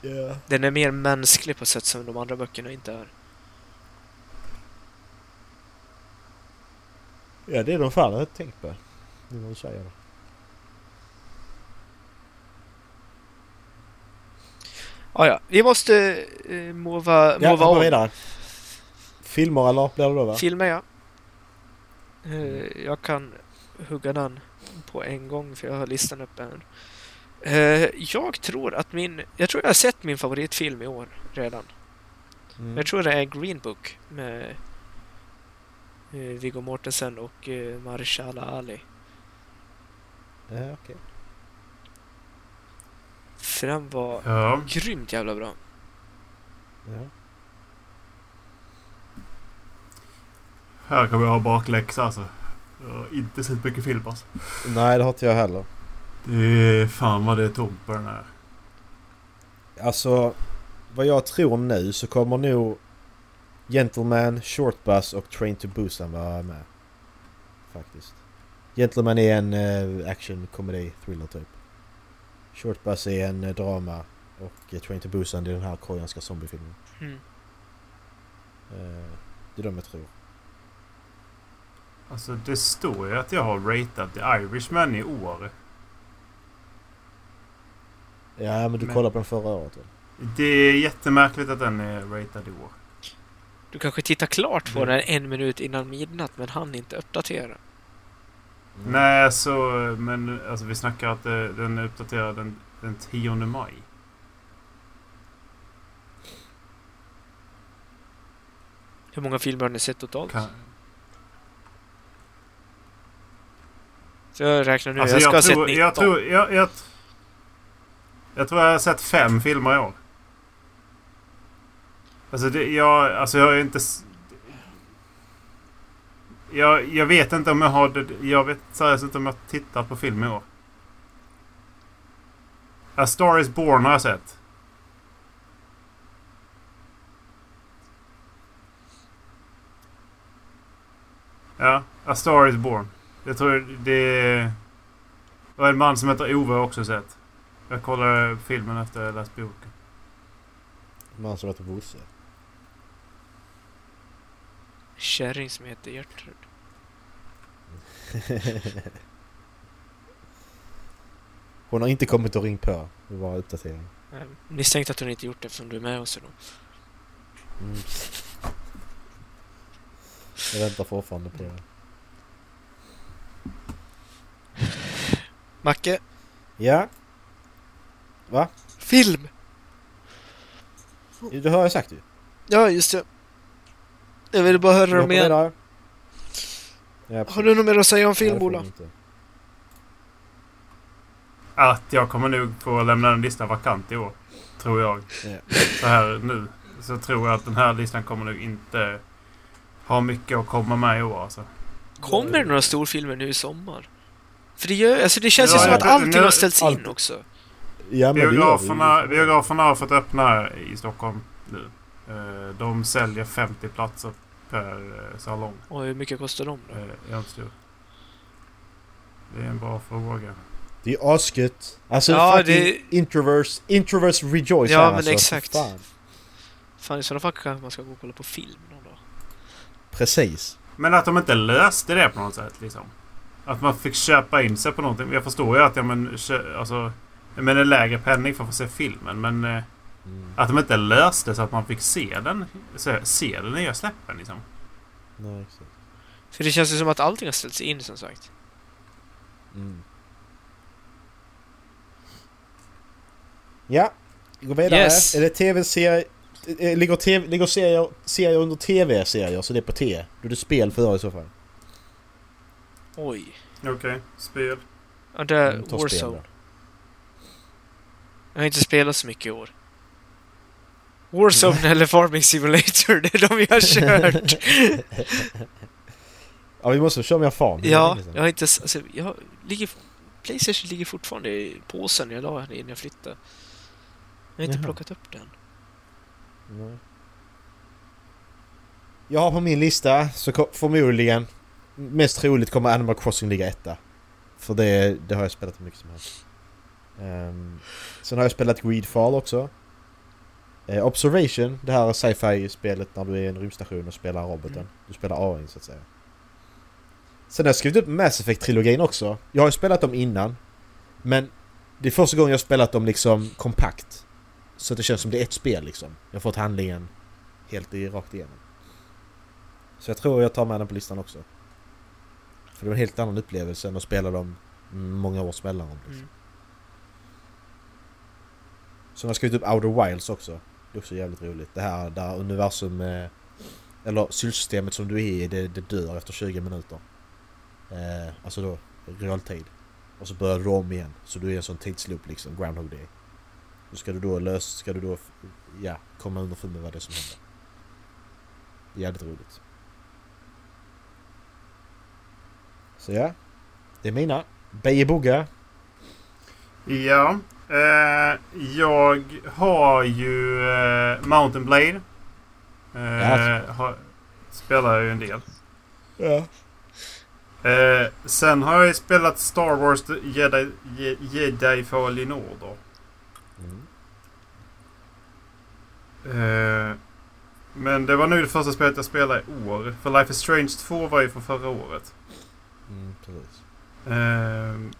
Ja. Den är mer mänsklig på sätt som de andra böckerna inte är. Ja, det är de fan jag har tänkt på. Nu när du säger det. Ah, ja, vi måste uh, mova, Ja, mova om. vidare. Filmer eller blir det då va? Filmer ja. Eh, jag kan hugga den på en gång för jag har listan uppe här. Eh, jag tror att min... Jag tror jag har sett min favoritfilm i år redan. Mm. Jag tror det är Green Book med eh, Viggo Mortensen och eh, Mahershala Ali. Ja, okej. För den var Ja. grymt jävla bra. Ja. Här kommer jag ha bakläxa alltså. Jag har inte sett mycket film alltså. Nej, det har inte jag heller. Det är fan vad det är tomt på den här. Alltså, vad jag tror nu så kommer nog Gentleman, Short Bus och Train to Busan vara med. Faktiskt. Gentleman är en uh, action, comedy, thriller typ. Short Bus är en eh, drama och eh, Train to Busan är den här koreanska zombiefilmen. Mm. Eh, det är de jag tror. Alltså det står ju att jag har ratat The Irishman i år. Ja, men du Men- kollade på den förra året väl? Det är jättemärkligt att den är ratad i år. Du kanske tittar klart på Mm. den en minut innan midnatt men han inte uppdatera. Mm. Nej, så... Men alltså vi snackar att det, den är uppdaterad den, den 10 maj. Hur många filmer har ni sett totalt? Kan, Så jag räknar nu. alltså jag ska ha jag, sett tror, 19. jag tror... Jag, jag, jag tror jag har sett fem filmer i år. Alltså, det, jag, alltså jag har inte... Jag, jag vet inte om jag har... det- Jag vet seriöst inte om jag tittat på film i år. A Star Is Born har jag sett. Ja, A Star Is Born. Jag tror det. Och en man som heter Ove har jag också sett. Jag kollade filmen efter jag läst boken. En man som heter Bosse. Kärring som heter Gertrud. Hon har inte kommit och ringt på. Det var uppdatering. Eh, Misstänkt att hon inte gjort det eftersom du är med oss idag. Mm. Jag väntar fortfarande på det. Macke? Ja? Film! Det har jag sagt ju. Ja, just det. Jag ville bara höra dem igen. Har du något mer att säga om film, Ola? Att jag kommer nog få lämna en lista vakant i år. Tror jag. Ja. Så här nu. Så tror jag att den här listan kommer nog inte ha mycket att komma med i år alltså. Kommer det några storfilmer nu i sommar? För det, gör, alltså det känns Ja, ju som att allting nu- har ställts in också. Ja, det ju. Biograferna, biograferna har fått öppna här i Stockholm nu. Eh, De säljer 50 platser per eh, salong. Och hur mycket kostar de då? Eh, Jag inte. Det är en bra fråga. Det är asgött. Alltså Ja, fucking det- introverse, introverse rejoice Ja, här, men alltså. exakt. Fan. Fan, i sådana fall kanske man ska gå och kolla på film någon dag. Precis. Men att de inte löste det på något sätt liksom. Att man fick köpa in sig på någonting. Jag förstår ju att ja, men, alltså, men en lägre penning för att få se filmen. Men eh, Mm. att de inte löste så att man fick se den. Se, se den nya släppen liksom. Nej, exakt. För det känns ju som att allting har ställts in som sagt. Mm. Ja, vi går vidare. Yes. Är det tv-serier? eh, Ligger, TV, ligger serier, serier under tv-serier så det är på T? Då är det spel för i så fall. Oj. Okej, spel. Ja, det är Warzone. Jag har inte spelat så mycket i år. Warzone eller Farming Simulator, det är de jag har kört. Ja, vi måste köra mer är ja, jag har inte... Alltså, jag ligger, Playstation ligger fortfarande i påsen jag la den innan jag flyttade. Jag har inte Jaha. plockat upp den. Nej. Jag har på min lista så förmodligen mest troligt kommer Animal Crossing ligga etta. För det, det har jag spelat hur mycket som helst. Ehm, sen har jag spelat Greedfall också. Eh, Observation, det här sci-fi-spelet när du är i en rymdstation och spelar roboten. Mm. Du spelar AI så att säga. Sen har jag skrivit upp Mass Effect-trilogin också. Jag har ju spelat dem innan. Men det är första gången jag har spelat dem liksom kompakt. Så att det känns som det är ett spel liksom. Jag har fått handlingen helt i, rakt igenom. Så jag tror jag tar med den på listan också. För det var en helt annan upplevelse än att spela dem många års mellanrum. Liksom. Mm. Så jag har skrivit upp Outer Wilds också. Det är också jävligt roligt. Det här där universum... Eh, eller sylsystemet som du är i, det, det dör efter 20 minuter. Eh, alltså då, realtid. Och så börjar du om igen. Så du är en sån tidsloop liksom, Groundhog Day. Då ska du då lösa, ska du då, ja, komma underfund med vad det är som händer. Jävligt roligt. Så ja, det är mina. Beje Ja. Eh, jag har ju eh, Mountain Blade. Eh, har, spelar jag ju en del. Ja. Eh, sen har jag ju spelat Star Wars The Jedi, Je- Jedi Fallen Order. Mm. Eh, Men det var nu det första spelet jag spelade i år. För Life is Strange 2 var ju från förra året. Mm, precis. Ehm.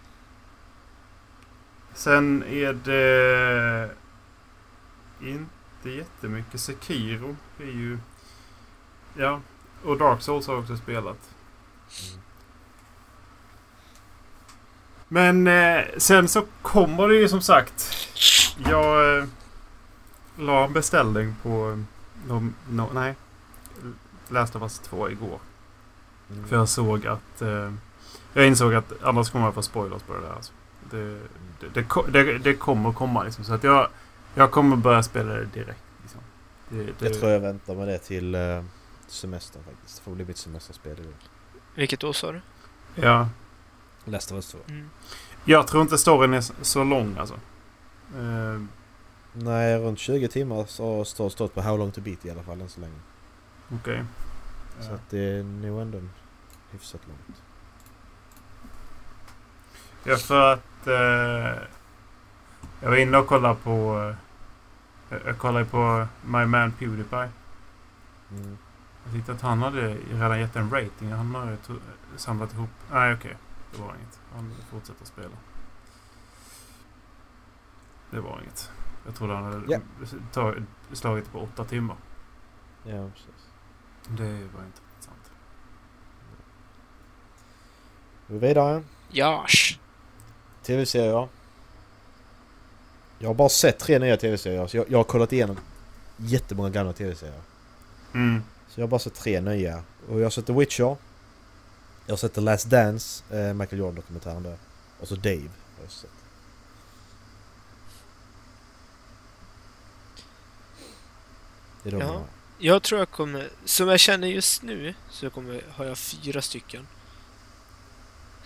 Sen är det inte jättemycket. Sekiro är ju... Ja. Och Dark Souls har jag också spelat. Mm. Men eh, sen så kommer det ju som sagt. Jag eh, la en beställning på... No, no, nej. Last of Us 2 igår. Mm. För jag såg att... Eh, jag insåg att annars kommer jag få spoilers på det där. Alltså. Det, det, det, det, det kommer komma liksom. Så att jag, jag kommer börja spela det direkt. Liksom. Det, det, Jag tror jag väntar med det till uh, semestern faktiskt. Det får bli mitt semesterspel år. Vilket då sa du? Ja. Last of Us 2. Mm. Jag tror inte storyn är så lång alltså. Eh, Nej, runt 20 timmar så står stått på How long to beat i alla fall än så länge. Okej. Så Ja. att det är nog ändå hyfsat långt. Ja, för att... Eh, jag var inne och kollade på... Eh, jag kollade på My Man Pewdiepie. Mm. Jag tyckte att han hade redan gett en rating. Han har samlat ihop... Nej, okej. Det var inget. Han fortsätter spela. Det var inget. Jag trodde han hade Ja. ta, slagit på åtta timmar. Ja, precis. Det var inte sant. Vi vidare. Josh! TV-serier. Jag har bara sett tre nya TV-serier. Så jag, jag har kollat igenom jättemånga gamla TV-serier. Mm. Så jag har bara sett tre nya. Och jag har sett The Witcher. Jag har sett The Last Dance, eh, Michael Jordan-dokumentären där. Och så Dave har jag sett. Det är de Ja. jag tror jag kommer... Som jag känner just nu så kommer, har jag fyra stycken.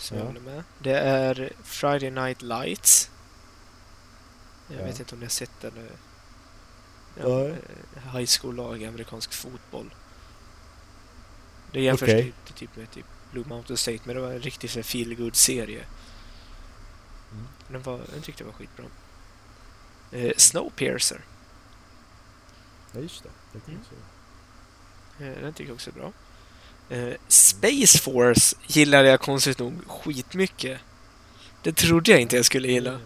Som Ja. jag håller med. Det är Friday Night Lights. Jag Ja. vet inte om ni har sett den. eh, Ja, eh, high school-lag, amerikansk fotboll. Det jämförs Okej. typ, typ med typ Blue Mountain State, men det var en riktig feel serie Mm. Den, var, den tyckte jag var skitbra. Eh, Snowpiercer. Ja just det. det Mm. Eh, den tycker jag också är bra. Eh, Space Force gillade jag konstigt nog skitmycket. Det trodde jag inte jag skulle gilla.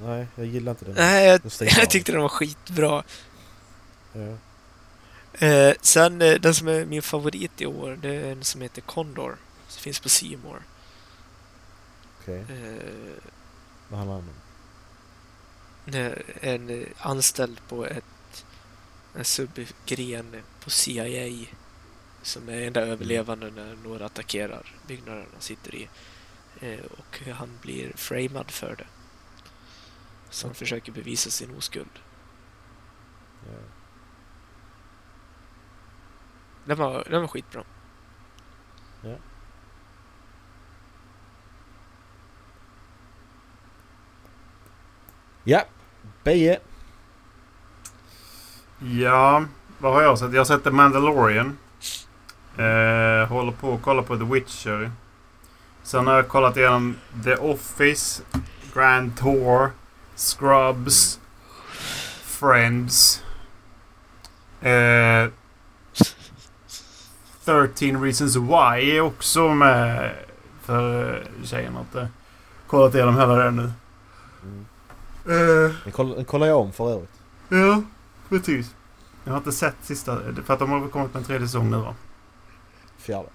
Nej, jag gillar inte den. Nej, jag, Den jag tyckte den var skitbra. Ja. Eh, sen eh, den som är min favorit i år, det är en som heter Condor. Som finns på More. Okej, Eh, vad handlar den om? en eh, anställd på ett en subgren på CIA som är enda överlevande när några attackerar byggnaden han sitter i. Eh, och han blir framad för det. Så han försöker bevisa sin oskuld. Ja. Den var, den var skitbra. ja, Beje. Ja, vad har jag sett? Jag har sett The Mandalorian. Eh, håller på att kolla på The Witcher. Sen har jag kollat igenom The Office, Grand Tour, Scrubs, Friends. Eh, 13 Reasons Why är också med för eh, tjejerna. Att, eh, kollat igenom hela den nu. Mm. Eh, Den, koll, den kollar jag om för övrigt. Ja, precis. Jag har inte sett sista, för att de har kommit med en tredje säsong nu va? Fjärde.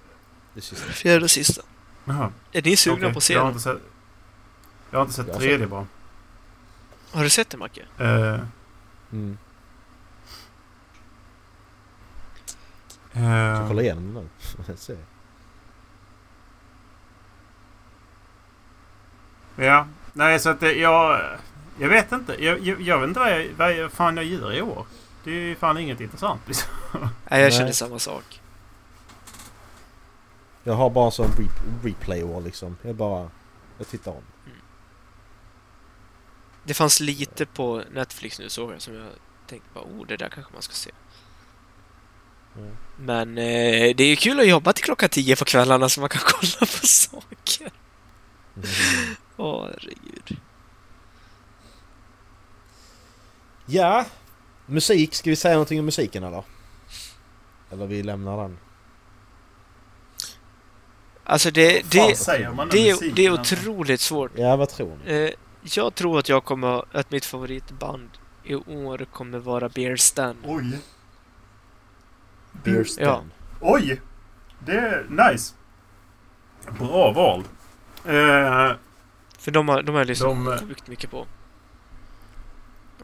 Det sista. Fjärde och sista. Jaha. Är ni sugna okej. på att se Jag har inte sett, jag har inte sett Jag har tredje sett bara. Har du sett den Macke? Eh, Mm. Så kolla igenom den nu. Se. ja, nej så att det, jag... Jag vet inte. Jag, jag, jag vet inte vad, jag, vad jag, fan jag gör i år. Det är fan inget intressant liksom. Nej, jag känner samma sak. Jag har bara sån re- replay-år liksom. Jag bara... Jag tittar om. Det fanns lite på Netflix nu såg jag som jag tänkte bara, oh, det där kanske man ska se. Mm. Men eh, det är ju kul att jobba till klockan tio på kvällarna så man kan kolla på saker. Mm. Åh, herregud. Ja. Musik. Ska vi säga någonting om musiken eller? Eller vi lämnar den. Alltså det, det, det, det är otroligt svårt. Ja, vad tror ni? Eh, jag tror att jag kommer, att mitt favoritband i år kommer vara Bear Stan. Oj. Beer Stan. ja. Oj! Det är nice. Bra val. Eh, För de har, de har jag lyssnat De, eh, sjukt mycket på.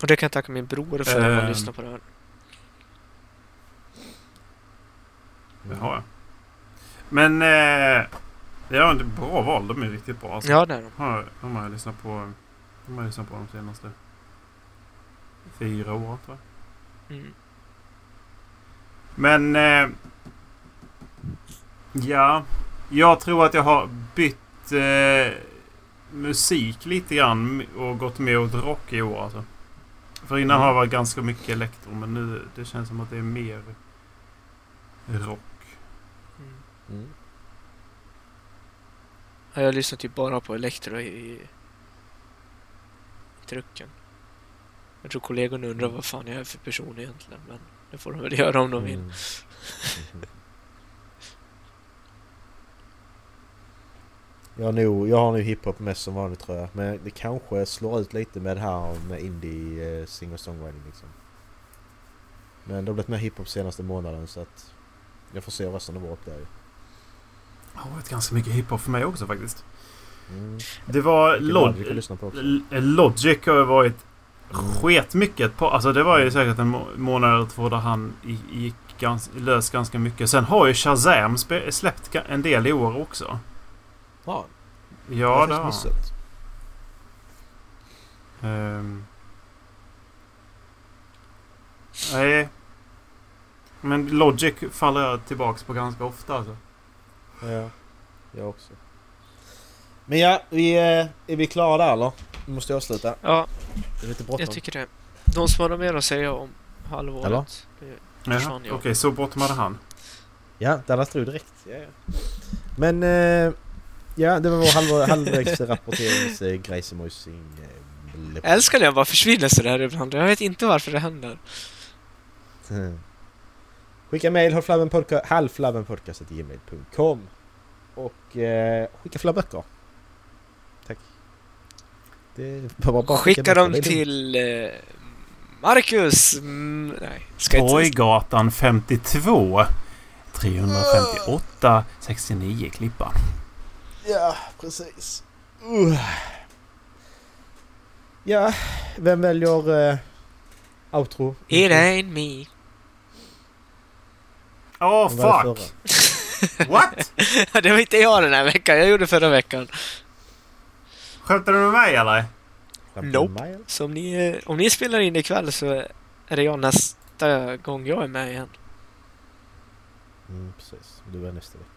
Och det kan jag tacka min bror för att han Eh. lyssnar på det här. det har jag. Men... Eh, det är bra val. De är riktigt bra. Alltså. Ja, det är de. Har, de har jag lyssnat på. De har jag lyssnat på de senaste fyra åren tror jag. Mm. Men... Eh, ja. Jag tror att jag har bytt eh, musik lite grann och gått mer åt rock i år alltså. För innan har det varit ganska mycket elektro men nu det känns som att det är mer rock. Mm. Mm. Ja, Jag lyssnar typ bara på Elektro i, i, i trucken. Jag tror kollegorna undrar vad fan jag är för person egentligen, men det får de väl göra om de vill. Mm. Jag, har nog, jag har nog hiphop mest som vanligt tror jag. Men det kanske slår ut lite med det här med indie eh, singer-songwriting liksom. Men det har blivit mer hiphop senaste månaden så att jag får se resten av året där ju. Det har varit ganska mycket hiphop för mig också faktiskt. Mm. Det var Log-. L- Logic har varit Mm. sketmycket på. Alltså det var ju säkert en må- månad eller två där han gick gans, lös ganska mycket. Sen har ju Shazam släppt en del i år också. Ja, Ja, det har han. Ehm. Nej. Men Logic faller jag tillbaks på ganska ofta alltså. Ja, jag också. Men ja, vi, eh, är vi klara där eller? Vi måste avsluta. Ja, Det är lite bråttom. jag tycker det. De som har något mer att säga om halvåret. Eller? Försvann Okej, jag. så bråttom hade han. Ja, Dallas tror direkt. Ja, ja. Men eh, ja, det var vår halv, halvvägsrapporteringsgrej som. Eh, Jag älskar när jag bara försvinner sådär ibland. Jag vet inte varför det händer. Skicka mail halvflabbenpodcast.gmail.com Och eh, skicka fler böcker. Tack. Bara, bara Skicka dem till eh, Marcus! Mm, nej. Torggatan 52. 358 69 Klippan. Ja, precis. Uh. Ja, vem väljer eh, outro? It ain't me. Åh det fuck! What? det var inte jag den här veckan. Jag gjorde förra veckan. Skämtar du med mig eller? Nope. Så om ni, eh, om ni spelar in ikväll så är det jag nästa gång jag är med igen. Mm, precis. Du är nästa vecka.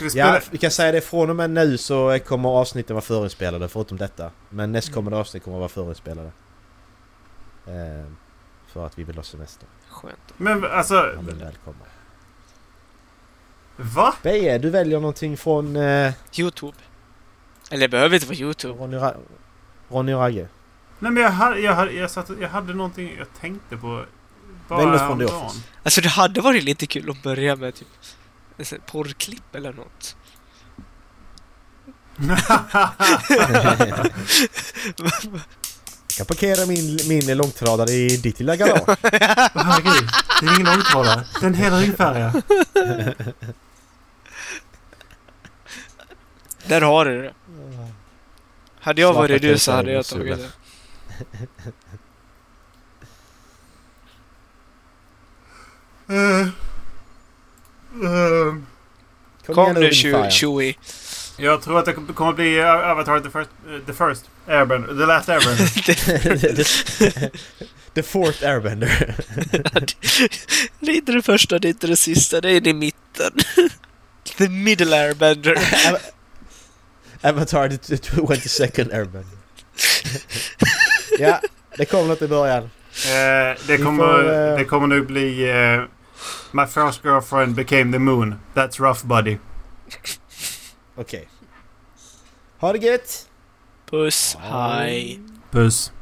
Vi? Ja, vi kan säga det från och med nu så kommer avsnitten vara förinspelade förutom detta. Men nästkommande avsnitt kommer att vara förinspelade. Eh, för att vi vill ha semester. Skönt. Men alltså... Han vill välkomna. Va? Beje, du väljer någonting från eh, Youtube. Eller det behöver inte vara Youtube. Ronny, Ra- Ronny och Ragge. Nej men jag hade, jag hade, jag satt, jag hade någonting jag tänkte på. Bara Välj något från The. Office. Alltså det hade varit lite kul att börja med typ porrklipp eller något. Jag kan parkera min, min långtradare i ditt lilla garage. Herregud, det är ingen långtradare. Det är en hel ringfärja. Där har du det. Hade jag Svarta varit du så hade jag tagit det. Uh, uh, Kom, Kom nu Chewie. jag tror att det kommer att bli uh, Avatar the first, uh, the first Airbender, the last Airbender. The fourth airbender. det är inte det första, det är inte det sista, det är i mitten. The middle airbender. Avatar the 22nd airbender. ja, det kom något i början. Eh, det, kommer, får, eh, det kommer nu bli... eh, My first girlfriend became the moon. That's rough buddy. Okej. Ha det gött! Puss, hej. Puss.